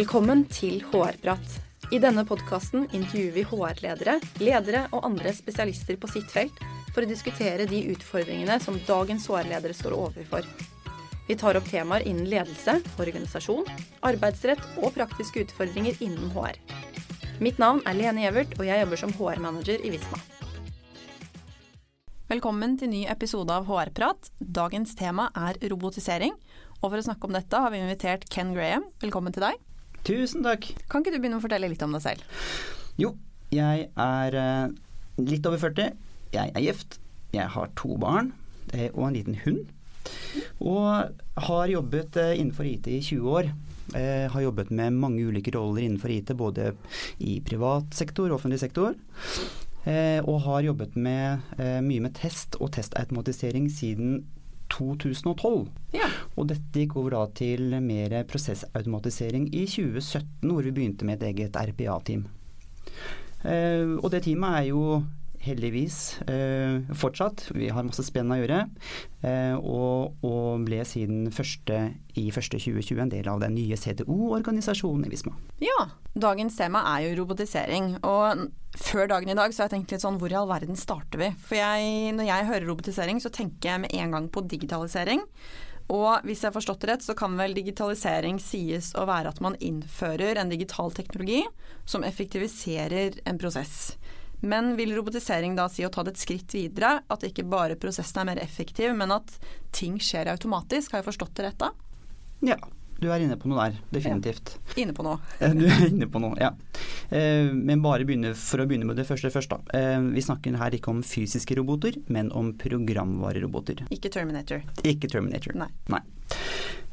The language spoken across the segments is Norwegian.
Velkommen til HR-prat. I denne podkasten intervjuer vi HR-ledere, ledere og andre spesialister på sitt felt for å diskutere de utfordringene som dagens HR-ledere står overfor. Vi tar opp temaer innen ledelse, organisasjon, arbeidsrett og praktiske utfordringer innen HR. Mitt navn er Lene Gjevert, og jeg jobber som HR-manager i Visma. Velkommen til ny episode av HR-prat. Dagens tema er robotisering. Og for å snakke om dette har vi invitert Ken Graham. Velkommen til deg. Tusen takk. Kan ikke du begynne å fortelle litt om deg selv? Jo, jeg er eh, litt over 40. Jeg er gift. Jeg har to barn eh, og en liten hund. Og har jobbet eh, innenfor IT i 20 år. Jeg har jobbet med mange ulike roller innenfor IT, både i privat sektor og offentlig sektor. Og har jobbet med, mye med test og testautomatisering siden 2012. Ja. Og dette gikk over da til mer prosessautomatisering i 2017, hvor vi begynte med et eget RPA-team. Eh, og det teamet er jo heldigvis eh, fortsatt. Vi har masse spennende å gjøre. Eh, og, og, ble siden første, i første 2020 en del av den nye CDO-organisasjonen i Visma. Ja, dagens tema er jo robotisering. Og før dagen i dag så har jeg tenkt litt sånn hvor i all verden starter vi? For jeg, når jeg hører robotisering så tenker jeg med en gang på digitalisering. Og hvis jeg har forstått det rett, så kan vel digitalisering sies å være at man innfører en digital teknologi som effektiviserer en prosess. Men vil robotisering da si å ta det et skritt videre? At ikke bare prosessen er mer effektiv, men at ting skjer automatisk? Har jeg forstått det rett da? Ja, du er inne på noe der, definitivt. Ja, inne på noe. du er inne på noe, ja. Eh, men bare begynne, for å begynne med det første først, da. Eh, vi snakker her ikke om fysiske roboter, men om programvareroboter. Ikke Terminator. Ikke Terminator. Nei. Nei.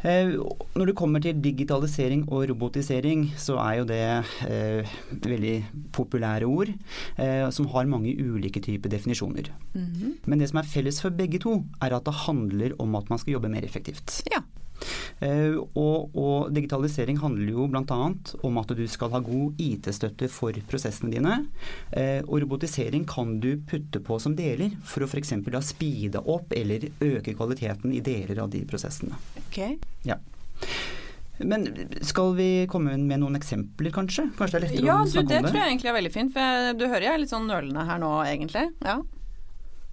Eh, når det kommer til digitalisering og robotisering, så er jo det eh, veldig populære ord eh, som har mange ulike typer definisjoner. Mm -hmm. Men det som er felles for begge to, er at det handler om at man skal jobbe mer effektivt. Ja. Eh, og, og, digitalisering handler jo bl.a. om at du skal ha god IT-støtte for prosessene dine. Eh, og robotisering kan du putte på som deler for å f.eks. da speede opp eller øke kvaliteten i deler av de prosessene. Okay. Ja. Men skal vi komme med noen eksempler, kanskje? Kanskje det er lettere ja, å snakke om det? Ja, det tror jeg egentlig er veldig fint. For du hører jeg er litt sånn nølende her nå, egentlig. Ja.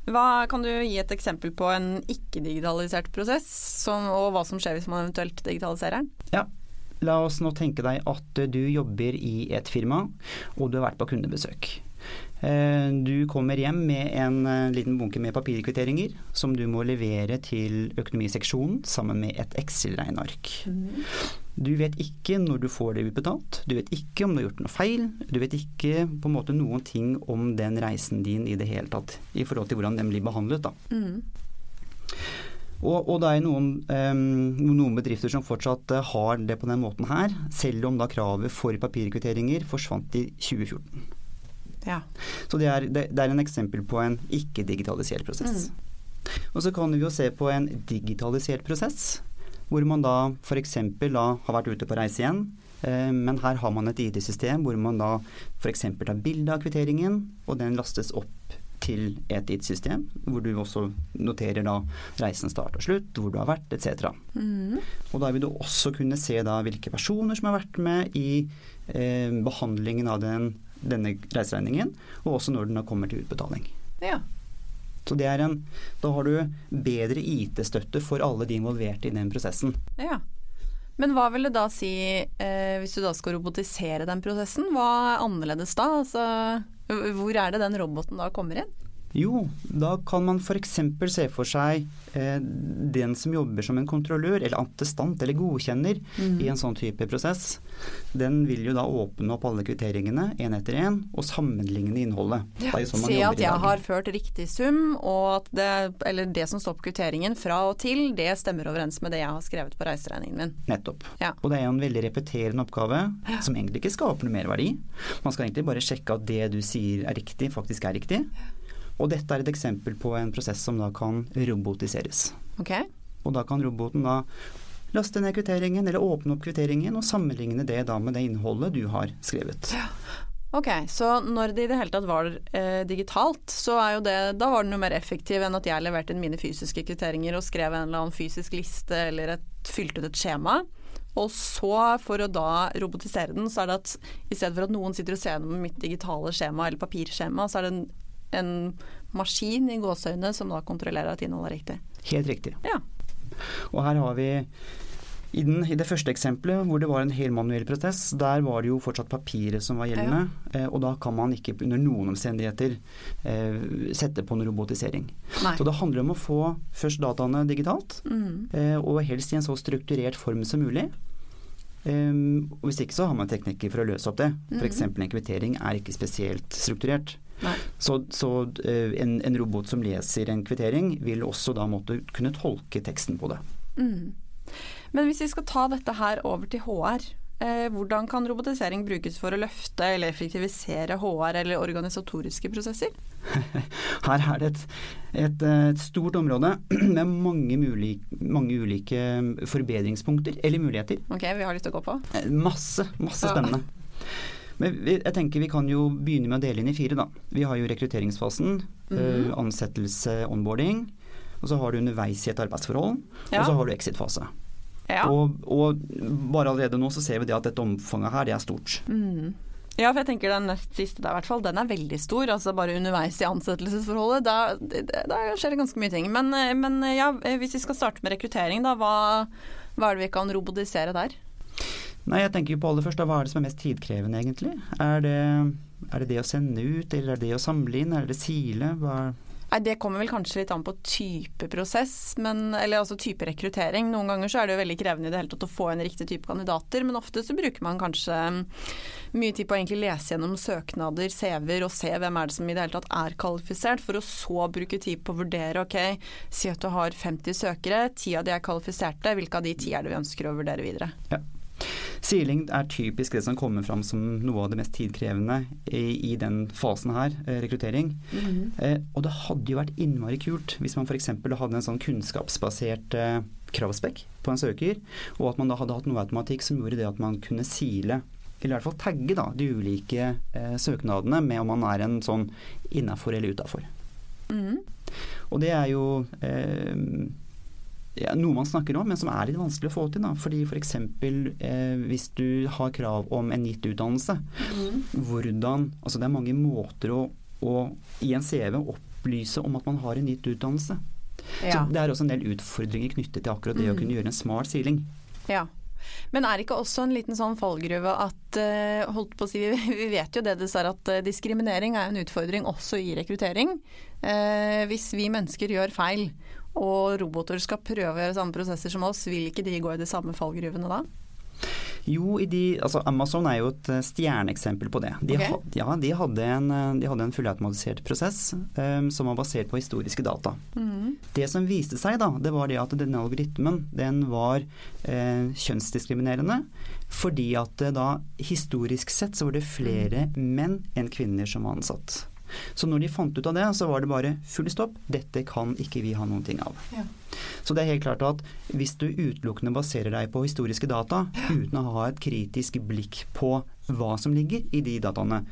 Hva, kan du gi et eksempel på en ikke-digitalisert prosess, som, og hva som skjer hvis man eventuelt digitaliserer den? Ja, La oss nå tenke deg at du jobber i et firma, og du har vært på kundebesøk. Eh, du kommer hjem med en eh, liten bunke med papirkvitteringer som du må levere til økonomiseksjonen sammen med et Excel-regneark. Mm. Du vet ikke når du får det utbetalt, du vet ikke om du har gjort noe feil. Du vet ikke på en måte noen ting om den reisen din i det hele tatt, i forhold til hvordan den blir behandlet. da. Mm. Og, og, det er noen, um, noen, bedrifter som fortsatt uh, har det på den måten her, selv om da kravet for papirkvitteringer forsvant i 2014. Ja. Så det er, det, det er, en eksempel på en ikke-digitalisert prosess. Mm. Og så kan vi jo se på en digitalisert prosess hvor man da f.eks. da har vært ute på reise igjen. Eh, men her har man et ID-system hvor man da f.eks. tar bilde av kvitteringen, og den lastes opp til et IT-system, hvor du også noterer da reisen start og slutt, hvor du har vært, etc. Mm. Og da vil du også kunne se da hvilke personer som har vært med i eh, behandlingen av den, denne reiseregningen, og også når den kommer til utbetaling. Ja. Så det er en, da har du bedre IT-støtte for alle de involverte i den prosessen. Ja. Men hva vil det da si, eh, hvis du da skal robotisere den prosessen, hva er annerledes da? Altså, hvor er det den roboten da kommer inn? Jo, da kan man f.eks. se for seg eh, den som jobber som en kontrollør, eller attestant eller godkjenner mm. i en sånn type prosess. Den vil jo da åpne opp alle kvitteringene én etter én og sammenligne innholdet. Ja, sånn se at jeg har ført riktig sum, og at det, eller det som står på kvitteringen fra og til, det stemmer overens med det jeg har skrevet på reiseregningen min. Nettopp. Ja. Og det er jo en veldig repeterende oppgave ja. som egentlig ikke skaper noe merverdi. Man skal egentlig bare sjekke at det du sier er riktig, faktisk er riktig. Og dette er et eksempel på en prosess som da kan robotiseres. Okay. Og da kan roboten da laste ned kvitteringen eller åpne opp kvitteringen og sammenligne det da med det innholdet du har skrevet. Ja. Ok, så når det i det hele tatt var eh, digitalt, så er jo det Da var den jo mer effektiv enn at jeg leverte inn mine fysiske kvitteringer og skrev en eller annen fysisk liste eller et, fylte ut et skjema. Og så, for å da robotisere den, så er det at i stedet for at noen sitter og ser gjennom mitt digitale skjema eller papirskjema, så er det en, en maskin i gåseøyne som da kontrollerer at innholdet er riktig. Helt riktig. Ja. Og her har vi i, den, I det første eksempelet hvor det var en hel manuell prosess, der var det jo fortsatt papiret som var gjeldende. Ja. Eh, og da kan man ikke under noen omstendigheter eh, sette på en robotisering. Nei. Så det handler om å få først dataene digitalt, mm. eh, og helst i en så strukturert form som mulig. Um, og Hvis ikke så har man teknikker for å løse opp det. F.eks. Mm. en kvittering er ikke spesielt strukturert. Så, så uh, en, en, robot som leser en kvittering, vil også da måtte kunne tolke teksten på det. Mm. Men hvis vi skal ta dette her over til HR, eh, hvordan kan robotisering brukes for å løfte eller effektivisere HR eller organisatoriske prosesser? Her er det et, et, et stort område med mange, mulig, mange, ulike forbedringspunkter, eller muligheter. Ok, vi har litt å gå på? Eh, masse, masse spennende. Men jeg tenker Vi kan jo begynne med å dele inn i fire. da. Vi har jo rekrutteringsfasen, mm -hmm. ansettelse, onboarding. Og så har du underveis i et arbeidsforhold. Ja. Og så har du exit-fase. Ja. Og, og, bare allerede nå så ser vi det at dette omfanget her, det er stort. Mm. Ja, for jeg tenker den nest siste der, i hvert fall, den er veldig stor. Altså bare underveis i ansettelsesforholdet. Da, da skjer det ganske mye ting. Men, men, ja, hvis vi skal starte med rekruttering, da. Hva, hva er det vi kan robotisere der? Nei, jeg tenker på aller først, da, Hva er det som er mest tidkrevende, egentlig? Er det, er det det å sende ut, eller er det det å samle inn? Er det sile? Hva er Nei, Det kommer vel kanskje litt an på type prosess, men, eller altså type rekruttering. Noen ganger så er det jo veldig krevende i det hele tatt å få en riktig type kandidater, men ofte så bruker man kanskje mye tid på å egentlig lese gjennom søknader, CV-er og se hvem er det som i det hele tatt er kvalifisert, for å så bruke tid på å vurdere ok, si at du har 50 søkere, ti av de er kvalifiserte, hvilke av de ti er det vi ønsker å vurdere videre? Ja. Siling er typisk det som kommer fram som noe av det mest tidkrevende i, i den fasen her, eh, rekruttering. Mm -hmm. eh, og det hadde jo vært innmari kult hvis man f.eks. hadde en sånn kunnskapsbasert eh, kravspekk på en søker, og at man da hadde hatt noe automatikk som gjorde det at man kunne sile eller i hvert fall tagge da, de ulike eh, søknadene med om man er en sånn innafor eller utafor. Mm. Og det er jo eh, ja, noe man snakker om, men som er litt vanskelig å få til. Da. Fordi F.eks. For eh, hvis du har krav om en gitt utdannelse, mm. hvordan Altså det er mange måter å, å, i en CV opplyse om at man har en gitt utdannelse. Ja. Så det er også en del utfordringer knyttet til akkurat det mm. å kunne gjøre en smart siling. Ja. Men er det ikke også en liten sånn fallgruve at uh, holdt på å si, Vi vet jo det er at uh, diskriminering er en utfordring også i rekruttering. Eh, hvis vi mennesker gjør feil og roboter skal prøve å gjøre samme prosesser som oss, vil ikke de gå i de samme fallgruvene da? Jo, de, altså Amazon er jo et eh, stjerneeksempel på det. De, okay. had, ja, de, hadde en, eh, de hadde en fullautomatisert prosess um, som var basert på historiske data. Mm. Det som viste seg, da, det var det at denne algoritmen den var eh, kjønnsdiskriminerende. Fordi at da historisk sett så var det flere mm. menn enn kvinner som var ansatt. Så når de fant ut av det, så var det bare full stopp. Dette kan ikke vi ha noen ting av. Ja. Så det er helt klart at hvis du utelukkende baserer deg på historiske data uten å ha et kritisk blikk på hva som ligger i de dataene,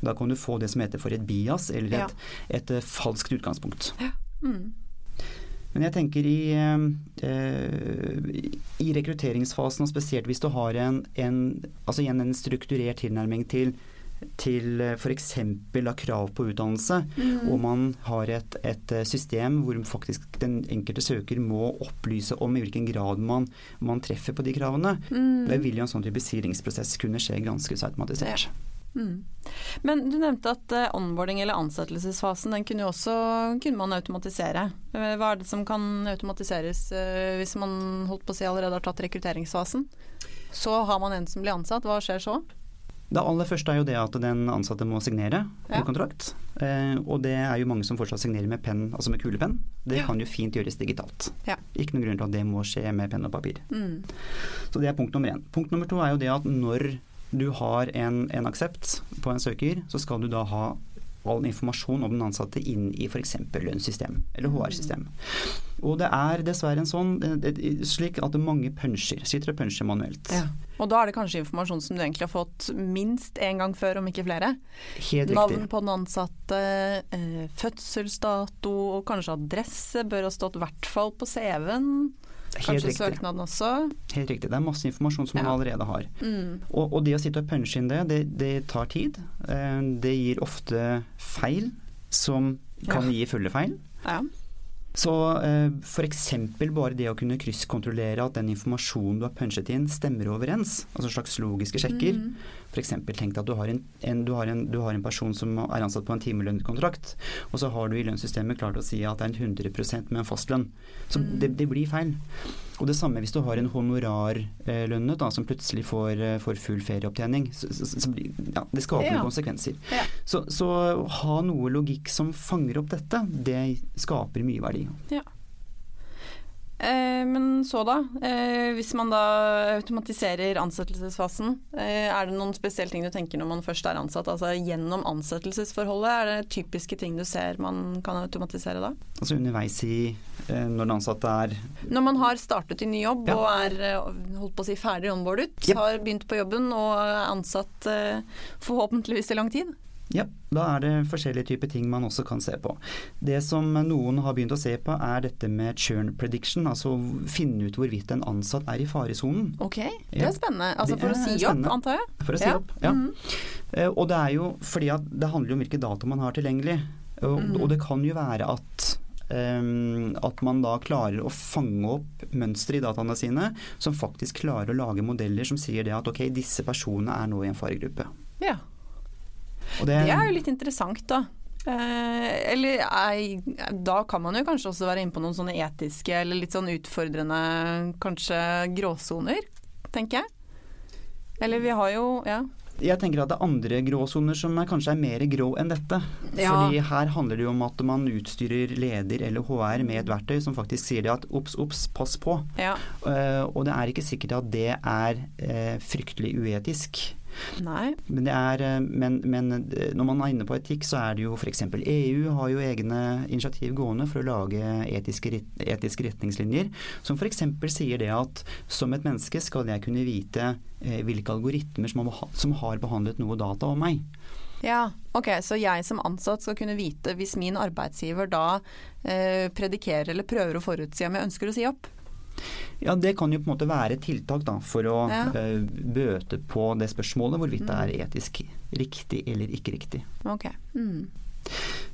da kan du få det som heter for et bias, eller et, et, et uh, falskt utgangspunkt. Ja. Mm. Men jeg tenker i, eh, i, rekrutteringsfasen, og spesielt hvis du har en, en, altså en strukturert tilnærming til til f.eks. av krav på utdannelse, mm. og man har et, et, eh, system hvor faktisk den enkelte søker må opplyse om i hvilken grad man, man treffer på de kravene, mm. det vil jo en sånn type silingsprosess kunne skje ganske så automatisert. Mm. Men du nevnte at uh, onboarding eller ansettelsesfasen den kunne, også, kunne man automatisere. Hva er det som kan automatiseres hvis man holdt på å si allerede har tatt rekrutteringsfasen? Så har man en som blir ansatt, hva skjer så? Det aller første er jo det at den ansatte må signere ja. kontrakt. Eh, og det er jo mange som fortsatt signerer med penn, altså med kulepenn. Det ja. kan jo fint gjøres digitalt. Ja. Ikke noen grunn til at det må skje med penn og papir. Mm. Så det er punkt nummer én. Punkt nummer to er jo det at når du har en, en aksept på en søker, så skal du da ha all informasjon om den ansatte inn i f.eks. lønnssystem eller HR-system. Og det er dessverre en sånn det, slik at mange puncher, sitter og puncher manuelt. Ja. Og da er det kanskje informasjon som du egentlig har fått minst én gang før, om ikke flere. Helt Navn riktig. på den ansatte, eh, fødselsdato og kanskje adresse bør ha stått i hvert fall på CV-en. Helt Kanskje riktig. søknaden også. Helt riktig. Det er masse informasjon som man allerede har. Mm. Og, og det å sitte og punche inn det, det, det tar tid. Eh, Det gir ofte feil som kan Ja. gi fulle feil. Ja. Så eh, f.eks. bare det å kunne krysskontrollere at den informasjonen du har punchet inn stemmer overens, altså slags logiske sjekker. Mm. F.eks. tenk deg at du har en, en, du, har en, du har en person som er ansatt på en timelønnskontrakt, og så har du i lønnssystemet klart å si at det er en 100% med en fastlønn. Så Mm. det, det blir feil. Og det samme hvis du har en honorarlønnet da, som plutselig får, eh, får full ferieopptjening. Så, så, så, ja, det skaper Ja. konsekvenser. Ja. Så, så ha noe logikk som fanger opp dette, det skaper mye verdi. Eh, men så da, eh, hvis man da automatiserer ansettelsesfasen, eh, er det noen spesielle ting du tenker når man først er ansatt? Altså gjennom ansettelsesforholdet, er det typiske ting du ser man kan automatisere da? Altså underveis i eh, når den ansatte er Når man har startet i ny jobb Ja. og er eh, holdt på å si ferdig onboardet, Yep. har begynt på jobben og er ansatt eh, forhåpentligvis i lang tid? Ja, da er det forskjellige typer ting man også kan se på. Det som noen har begynt å se på er dette med churn prediction, altså finne ut hvorvidt en ansatt er i faresonen. Ok, det er spennende. Altså for å si opp, antar jeg? For å si Ja. opp. Ja. Mm -hmm. Og det er jo fordi at det handler om hvilke data man har tilgjengelig. Og, Mhm. og det kan jo være at Um, at man da klarer å fange opp mønstre i dataene sine som faktisk klarer å lage modeller som sier det at ok, disse personene er nå i en faregruppe. Ja. Og Det er jo litt interessant, da. Eh, eller ei, da kan man jo kanskje også være inne på noen sånne etiske eller litt sånn utfordrende kanskje gråsoner, tenker jeg. Eller vi har jo Ja. Jeg tenker at det er andre gråsoner som er, kanskje er mer grå enn dette. Ja. Fordi her handler det jo om at man utstyrer leder eller HR med et verktøy som faktisk sier det at obs, obs, pass på. ja. Eh, og det er ikke sikkert at det er eh, fryktelig uetisk. Nei. Men, det er, eh, men, men eh, når man er inne på etikk, så er det jo f.eks. EU har jo egne initiativ gående for å lage etiske, etiske retningslinjer, som f.eks. sier det at som et menneske skal jeg kunne vite eh, hvilke algoritmer som har, som har behandlet noe data om meg. Ja, ok, så jeg som ansatt skal kunne vite hvis min arbeidsgiver da eh, predikerer eller prøver å forutsi om jeg ønsker å si opp? Ja, Det kan jo på en måte være tiltak da, for å Ja. uh, bøte på det spørsmålet hvorvidt det er etisk riktig eller ikke riktig. Ok. Mm.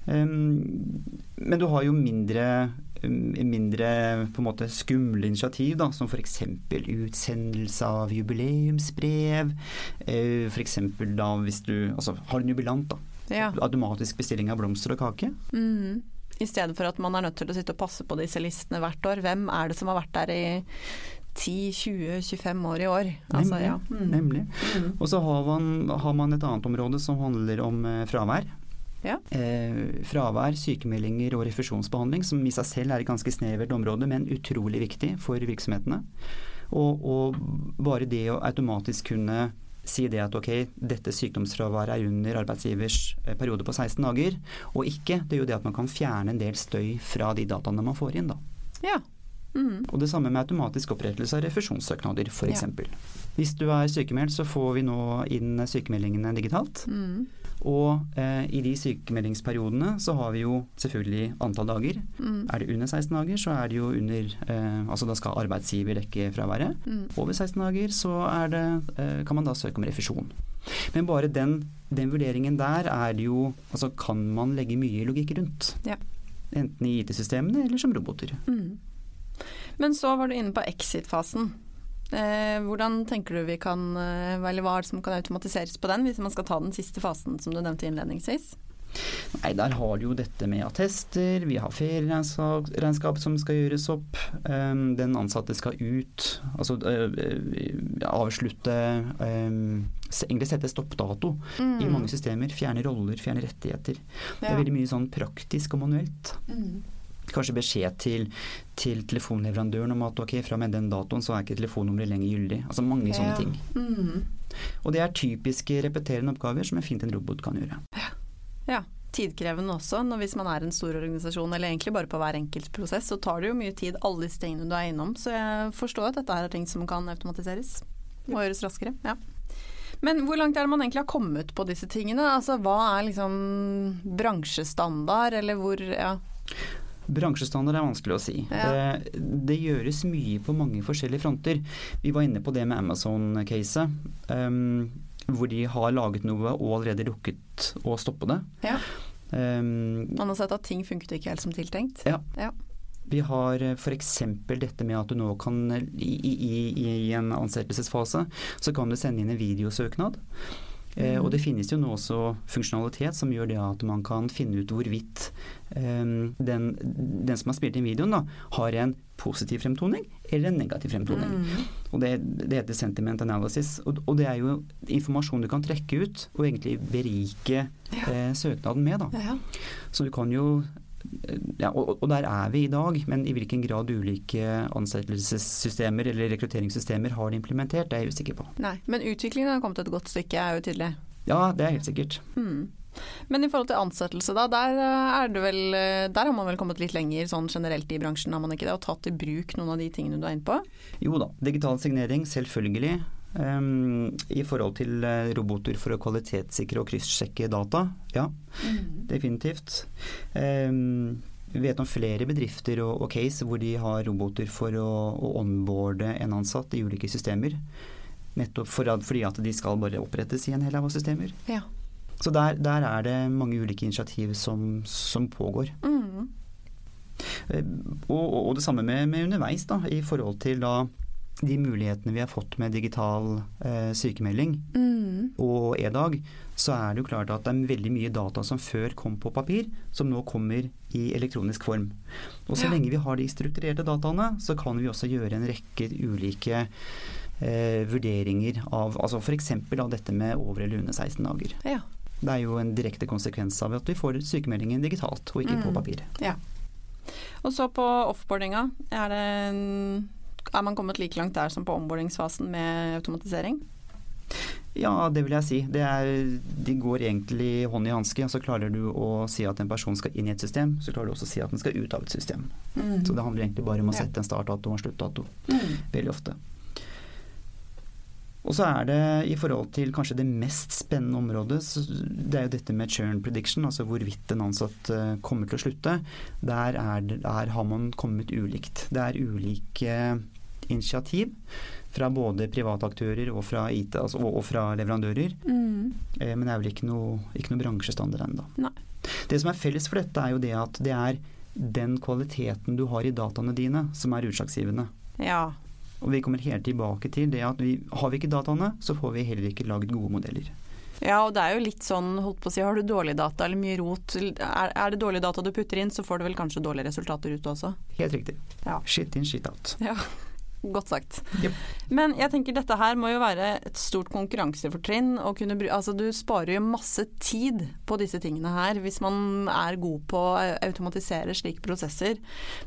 Um, men du har jo mindre, um, mindre på en måte skumle initiativ, da, som f.eks. utsendelse av jubileumsbrev. Uh, f.eks. da hvis du altså, har en jubilant, da. Ja. Automatisk bestilling av blomster og kake. Mm. I stedet for at man er nødt til å sitte og passe på disse listene hvert år. Hvem er det som har vært der i 10-20-25 år i år? Altså, Nemlig. ja. Mm. Nemlig. Mm. Og så har man, har man et annet område som handler om eh, fravær. Ja. Eh, fravær, sykemeldinger og refusjonsbehandling, som i seg selv er et ganske snevert område, men utrolig viktig for virksomhetene. Og, og bare det å automatisk kunne si det at ok, dette sykdomsfraværet er under arbeidsgivers eh, periode på 16 dager, og ikke, det er jo det at man kan fjerne en del støy fra de dataene man får inn, da. ja. Mm. Og det samme med automatisk opprettelse av refusjonssøknader, f.eks. Ja. Hvis du er sykemeldt, så får vi nå inn sykemeldingene digitalt. Mm. Og eh, i de sykemeldingsperiodene så har vi jo selvfølgelig antall dager. Mm. Er det under 16 dager, så er det jo under eh, Altså da skal arbeidsgiver dekke fraværet. Mm. Over 16 dager så er det, eh, kan man da søke om refusjon. Men bare den, den vurderingen der er det jo Altså kan man legge mye logikk rundt. Ja. Enten i IT-systemene eller som roboter. Mm. Men så var du inne på exit-fasen. Eh, hvordan tenker du vi kan velge Eller hva er det som kan automatiseres på den, hvis man skal ta den siste fasen som du nevnte innledningsvis? Nei, der har du jo dette med attester, vi har ferieregnskap som skal gjøres opp. Um, den ansatte skal ut, altså uh, avslutte um, Egentlig sette stoppdato Mm. i mange systemer. Fjerne roller, fjerne rettigheter. Det er veldig mye sånn praktisk og manuelt. Mm. Kanskje beskjed til, til telefonleverandøren om at ok, fra med den datoen så er ikke telefonnummeret lenger gyldig. Altså mange sånne ting. Mm. Og det er typiske repeterende oppgaver som er fint en robot kan gjøre. Ja. tidkrevende også. Når hvis man er en stor organisasjon, eller egentlig bare på hver enkelt prosess, så tar det jo mye tid, alle disse tingene du er innom. Så jeg forstår at dette er ting som kan automatiseres og gjøres raskere. Ja. Men hvor langt er det man egentlig har kommet på disse tingene? Altså hva er liksom bransjestandard, eller hvor ja. Bransjestandard er vanskelig å si. Ja. Det, det, gjøres mye på mange forskjellige fronter. Vi var inne på det med Amazon-caset. Um, hvor de har laget noe og allerede rukket å stoppe det. Ja. Um, Man har sett at ting funket ikke helt som tiltenkt. Ja. ja. Vi har f.eks. dette med at du nå kan i, i, i en ansettelsesfase så kan du sende inn en videosøknad. Eh, og det Mm. finnes jo nå også funksjonalitet som gjør det at man kan finne ut hvorvidt eh, den, den som har spilt inn videoen, da, har en positiv fremtoning eller en negativ fremtoning. Mm. Og det, det heter sentiment analysis. Og, og det er jo informasjon du kan trekke ut og egentlig berike Ja. eh, søknaden med. Da. Ja. Så du kan jo ja, og, og der er vi i dag, men i hvilken grad ulike ansettelsessystemer eller rekrutteringssystemer har det implementert, det er jeg usikker på. Nei, men utviklingen har kommet et godt stykke, er jo tydelig. Ja, det er helt sikkert. Hmm. Men i forhold til ansettelse, da, der, eh, er det vel, eh, der har man vel kommet litt lenger sånn generelt i bransjen, har man ikke det? Og tatt i bruk noen av de tingene du er inne på? Jo da, digital signering, selvfølgelig. Um, I forhold til eh, roboter for å kvalitetssikre og kryssjekke data, ja, definitivt. Um, vi vet om flere bedrifter og, og case hvor de har roboter for å, å onboarde en ansatt i ulike systemer. Nettopp for fordi at de skal bare opprettes i en hel haug av systemer. Ja. Så der, der er det mange ulike initiativ som, som pågår. Mm. Og, og det samme med, med underveis, da, i forhold til da de mulighetene vi har fått med digital eh, sykemelding Mm. og e-dag, så er det jo klart at det er veldig mye data som før kom på papir, som nå kommer i elektronisk form. Og så Ja. lenge vi har de strukturerte dataene, så kan vi også gjøre en rekke ulike eh, vurderinger av altså f.eks. av dette med over eller under 16 dager. Ja. Det er jo en direkte konsekvens av at vi får sykemeldingen digitalt og ikke på papir. papir. Og så på offboardinga, er, det, en- er man kommet like langt der som på ombordingsfasen med automatisering? Ja, det vil jeg si. Det er, de går egentlig hånd i hanske. Så klarer du å si at en person skal inn i et system, så klarer du også å si at den skal ut av et system. Så det handler egentlig bare om å sette en startdato og en sluttdato. Mm. Veldig ofte. Og så er det i forhold til kanskje det mest spennende området, det er jo dette med churn prediction, altså hvorvidt en ansatt eh, kommer til å slutte. Der, er, der har man kommet ulikt. Det er ulike initiativ fra både private aktører og fra IT, altså, og, og fra leverandører. Mm. Eh, Men det er vel ikke noe, ikke noe bransjestandard ennå. Det som er felles for dette, er jo det at det er den kvaliteten du har i dataene dine, som er utslagsgivende. Ja. Og vi kommer helt tilbake til det at vi, har vi ikke dataene, så får vi heller ikke laget gode modeller. ja, og det er jo litt sånn, holdt på å si, har du dårlige data eller mye rot, er, er det dårlige data du putter inn, så får du vel kanskje dårlige resultater ut også. Helt riktig. Ja. Shit in, shit out. Ja, godt sagt. Yep. Men jeg tenker dette her må jo være et stort konkurransefortrinn. Altså du sparer jo masse tid på disse tingene her hvis man er god på å automatisere slike prosesser.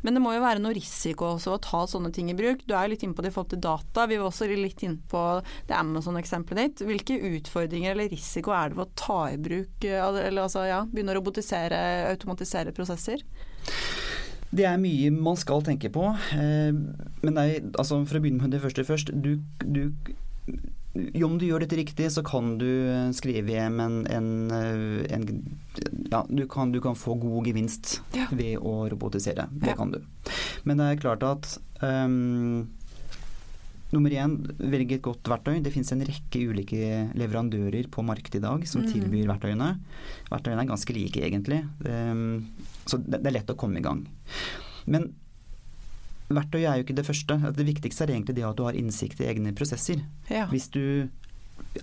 Men det må jo være noe risiko også å ta sånne ting i bruk. Du er jo litt inne på det i forhold til data. Vi var også litt inne på det Amazon-eksempelet ditt. Hvilke utfordringer eller risiko er det ved å ta i bruk eh, eller altså, ja, begynne å robotisere, automatisere prosesser? Det er mye man skal tenke på. Eh, men nei, altså for å begynne med det første først. Du, du, om du gjør dette riktig, så kan du skrive hjem en, en, eh, en Ja, du kan, du kan få god gevinst Ja. ved å robotisere. Det Ja. kan du. Men det er klart at um, Nummer én, velg et godt verktøy. Det finnes en rekke ulike leverandører på markedet i dag som mm. tilbyr verktøyene. Verktøyene er ganske like, egentlig. Um, så det, det er lett å komme i gang. Men verktøy er jo ikke det første. Det viktigste er egentlig det at du har innsikt i egne prosesser. Ja. Hvis du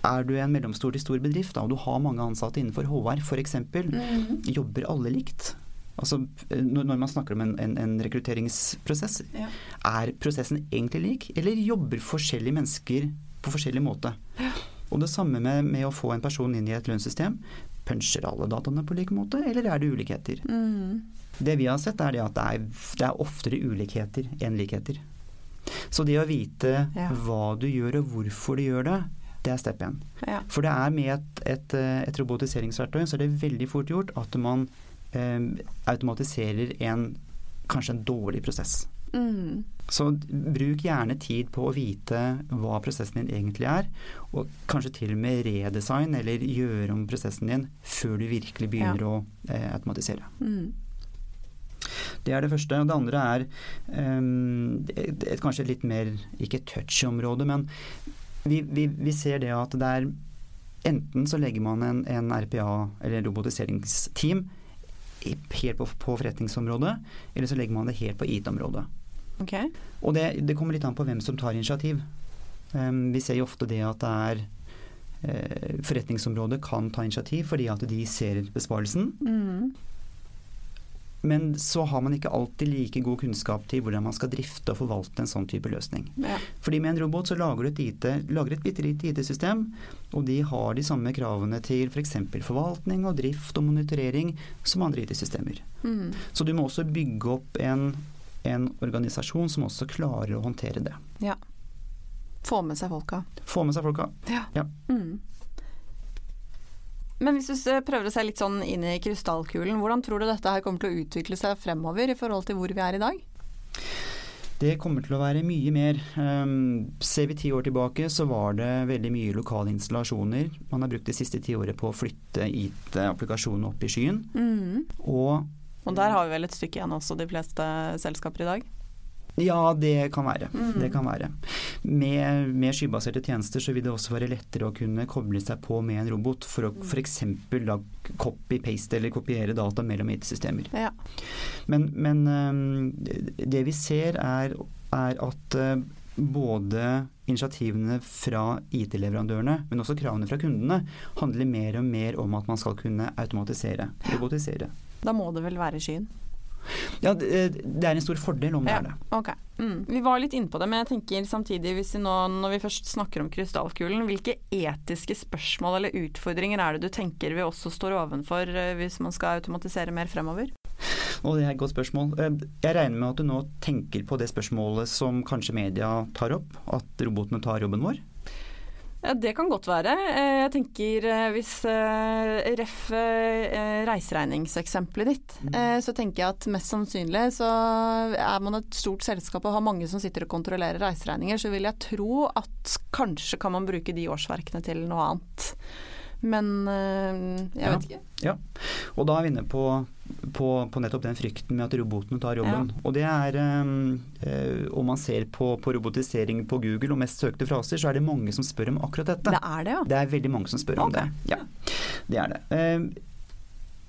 er du en mellomstor til stor bedrift da, og du har mange ansatte innenfor HR f.eks., mm. jobber alle likt? Altså, når når man snakker om en, en, en rekrutteringsprosess, Ja. er prosessen egentlig lik, eller jobber forskjellige mennesker på forskjellig måte? Og det samme med, med å få en person inn i et lønnssystem. Puncher alle dataene på lik måte, eller er det ulikheter? Mm. Det vi har sett er det at det er, det er oftere ulikheter enn likheter. Så det å vite Ja. hva du gjør og hvorfor du gjør det, Det er step 1. Ja. For det er med et, et, eh, et robotiseringsverktøy så er det veldig fort gjort at man eh, automatiserer en kanskje en dårlig prosess. Mm. Så bruk gjerne tid på å vite hva prosessen din egentlig er, og kanskje til og med redesign eller gjøre om prosessen din før du virkelig begynner Ja. å eh, automatisere. Mm. Det er det første. Og det andre er um, et, et kanskje litt mer, ikke touch-område, men vi, vi, vi ser det at det er Enten så legger man en, en RPA, eller robotiseringsteam, helt på, på forretningsområdet, eller så legger man det helt på IT-området. Ok. Og det, det kommer litt an på hvem som tar initiativ. Um, vi ser jo ofte det at det er eh, Forretningsområdet kan ta initiativ fordi at de ser besparelsen. Mm. Men så har man ikke alltid like god kunnskap til hvordan man skal drifte og forvalte en sånn type løsning. Ja. Fordi med en robot så lager du et, IT, lager et bitte lite IT-system, og de har de samme kravene til f.eks. For forvaltning og drift og monitorering som andre IT-systemer. Mm. Så du må også bygge opp en, en organisasjon som også klarer å håndtere det. ja. Få med seg folka. Få med seg folka. Ja. Ja. Mm. Men hvis du prøver å se litt sånn inn i krystallkulen, hvordan tror du dette her kommer til å utvikle seg fremover i forhold til hvor vi er i dag? Det kommer til å være mye mer. Um, ser vi ti år tilbake, så var det veldig mye lokale installasjoner. Man har brukt det siste tiåret på å flytte IT-applikasjonene opp i skyen. Mm. Og Og der har vi vel et stykke igjen også, de fleste selskaper i dag. Ja, det kan være. Mm. Det kan være. Med, med skybaserte tjenester så vil det også være lettere å kunne koble seg på med en robot for å f.eks. copy-paste eller kopiere data mellom IT-systemer. Ja. Men, men um, det vi ser er, er at uh, både initiativene fra IT-leverandørene, men også kravene fra kundene, handler mer og mer om at man skal kunne automatisere, robotisere. Da må det vel være skyen? Ja, det, det er en stor fordel om det Ja. er det. Ok. Mm. Vi var litt inne på det, men jeg tenker samtidig, hvis vi nå, når vi først snakker om krystallkulen, hvilke etiske spørsmål eller utfordringer er det du tenker vi også står ovenfor eh, hvis man skal automatisere mer fremover? Og det er et godt spørsmål. Eh, Jeg regner med at du nå tenker på det spørsmålet som kanskje media tar opp, at robotene tar jobben vår? Ja, Det kan godt være. Eh, Jeg tenker eh, hvis eh, ref reiseregningseksempelet ditt, Mm. så tenker jeg at mest sannsynlig så er man et stort selskap og har mange som sitter og kontrollerer reiseregninger, så vil jeg tro at kanskje kan man bruke de årsverkene til noe annet. Men jeg vet ikke. Ja, og da er vi inne på, på, på nettopp den frykten med at robotene tar jobben. Og det er um, eh, Om man ser på, på robotisering på Google og mest søkte fraser, så er det mange som spør om akkurat dette. Det er det, ja. Det er veldig mange som spør om det. Ja, det er det. Eh,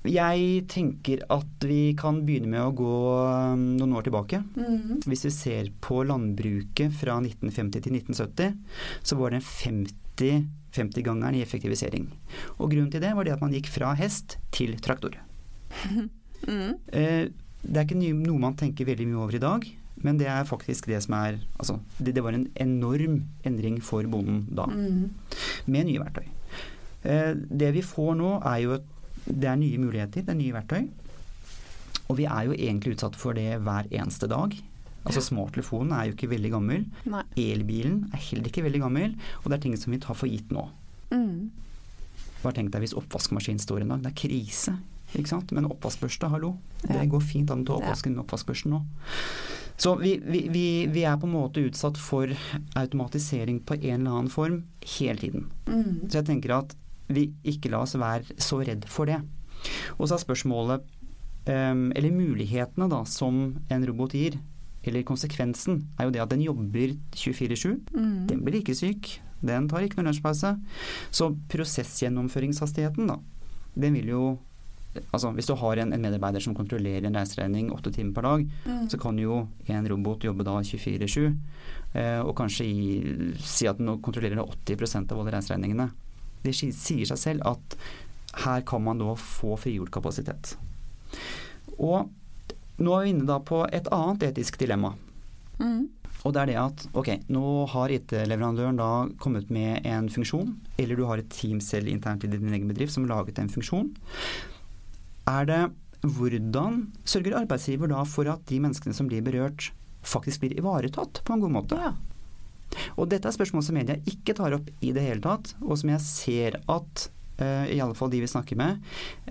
Jeg tenker at vi kan begynne med å gå um, noen år tilbake. Mhm. Hvis vi ser på landbruket fra 1950 til 1970, så var det en 50 50-gangeren i effektivisering. Og grunnen til det var det at man gikk fra hest til traktor. Mhm. Eh, det er ikke noe man tenker veldig mye over i dag, men det er faktisk det som er Altså, det, det var en enorm endring for bonden da, mm. med nye verktøy. Eh, det vi får nå, er jo at det er nye muligheter, det er nye verktøy. Og vi er jo egentlig utsatt for det hver eneste dag. Altså Smarttelefonen er jo ikke veldig gammel. Nei. Elbilen er heller ikke veldig gammel. Og det er ting som vi tar for gitt nå. Mm. Bare tenk deg hvis oppvaskmaskinen står en dag. Det er krise. Ikke sant? Men oppvaskbørste, hallo. Ja. Det går fint an å ta oppvasken med oppvaskbørsten nå. Så vi, vi, vi, vi er på en måte utsatt for automatisering på en eller annen form hele tiden. Mm. Så jeg tenker at vi ikke la oss være så redd for det. Og så er spørsmålet, em, eller mulighetene da, som en robot gir, eller konsekvensen, er jo det at den jobber 24-7. Mm. Den blir ikke syk. Den tar ikke noe lunsjpause. Så prosessgjennomføringshastigheten, da, den vil jo Altså hvis du har en, en medarbeider som kontrollerer en reiseregning åtte timer per dag, mm. så kan jo en robot jobbe da 24-7, eh, og kanskje i, si at den kontrollerer 80% av alle reiseregningene. Det sier seg selv at her kan man da få frigjort kapasitet. Og nå er vi inne da på et annet etisk dilemma. Mm. Og det er det at ok, nå har IT-leverandøren da kommet med en funksjon, eller du har et team selv internt i din egen bedrift som har laget en funksjon. Er det hvordan sørger arbeidsgiver da for at de menneskene som blir berørt, faktisk blir ivaretatt på en god måte? Ja. Og dette er spørsmål som media ikke tar opp i det hele tatt, og som jeg ser at uh, i alle fall de vi snakker med,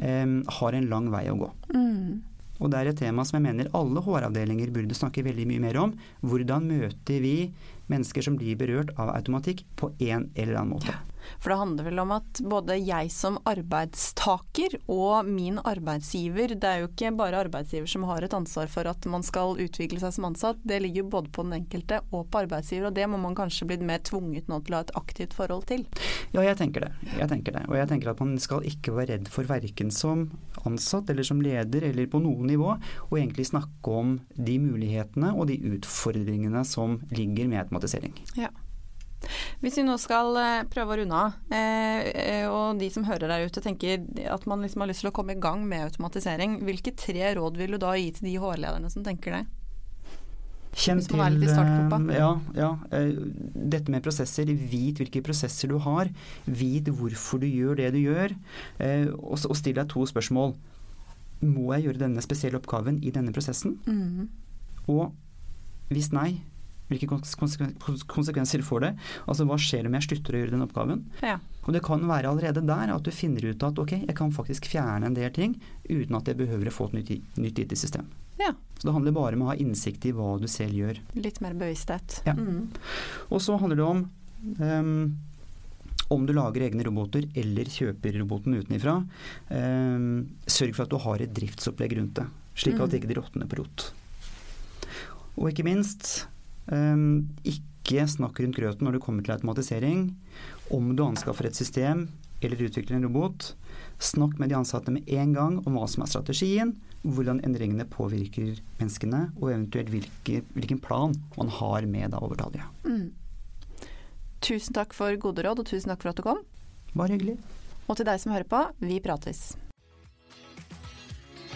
um, har en lang vei å gå. Mm. Og det er et tema som jeg mener alle HR-avdelinger burde snakke veldig mye mer om. Hvordan møter vi mennesker som blir berørt av automatikk på en eller annen måte? For det handler vel om at både jeg som arbeidstaker og min arbeidsgiver Det er jo ikke bare arbeidsgiver som har et ansvar for at man skal utvikle seg som ansatt. Det ligger jo både på den enkelte og på arbeidsgiver, og det må man kanskje bli mer tvunget nå til å ha et aktivt forhold til. Ja, jeg tenker det. Jeg tenker det. Og jeg tenker at man skal ikke være redd for verken som ansatt eller som leder eller på noe nivå, å egentlig snakke om de mulighetene og de utfordringene som ligger med automatisering. Ja. Hvis vi nå skal eh, prøve å runde av, eh, eh, og de som hører der ute tenker at man liksom har lyst til å komme i gang med automatisering, hvilke tre råd vil du da gi til de HR-lederne som tenker det? Kjenn til ja, ja, dette med prosesser. Vit hvilke prosesser du har. Vit hvorfor du gjør det du gjør. Og, still deg to spørsmål. Må jeg gjøre denne spesielle oppgaven i denne prosessen? Mm. Og hvis nei, hvilke konsekvenser får det? Altså hva skjer om jeg slutter å gjøre den oppgaven? Ja. Og det kan være allerede der at du finner ut at ok, jeg kan faktisk fjerne en del ting uten at jeg behøver å få et nytt, nytt IT-system. Ja. Så det handler bare om å ha innsikt i hva du selv gjør. Litt mer bevissthet. Ja. Mm. Og så handler det om um, om du lager egne roboter eller kjøper roboten utenifra, um, sørg for at du har et driftsopplegg rundt det. Slik at mm. ikke de råtner på rot. Og ikke minst, ikke snakk rundt grøten når det kommer til automatisering. Om du anskaffer et system eller utvikler en robot, snakk med de ansatte med en gang om hva som er strategien, hvordan endringene påvirker menneskene, og eventuelt hvilke, hvilken plan man har med da overtallige. Mm. Tusen takk for gode råd, og tusen takk for at du kom. Bare hyggelig. Og til deg som hører på, vi prates.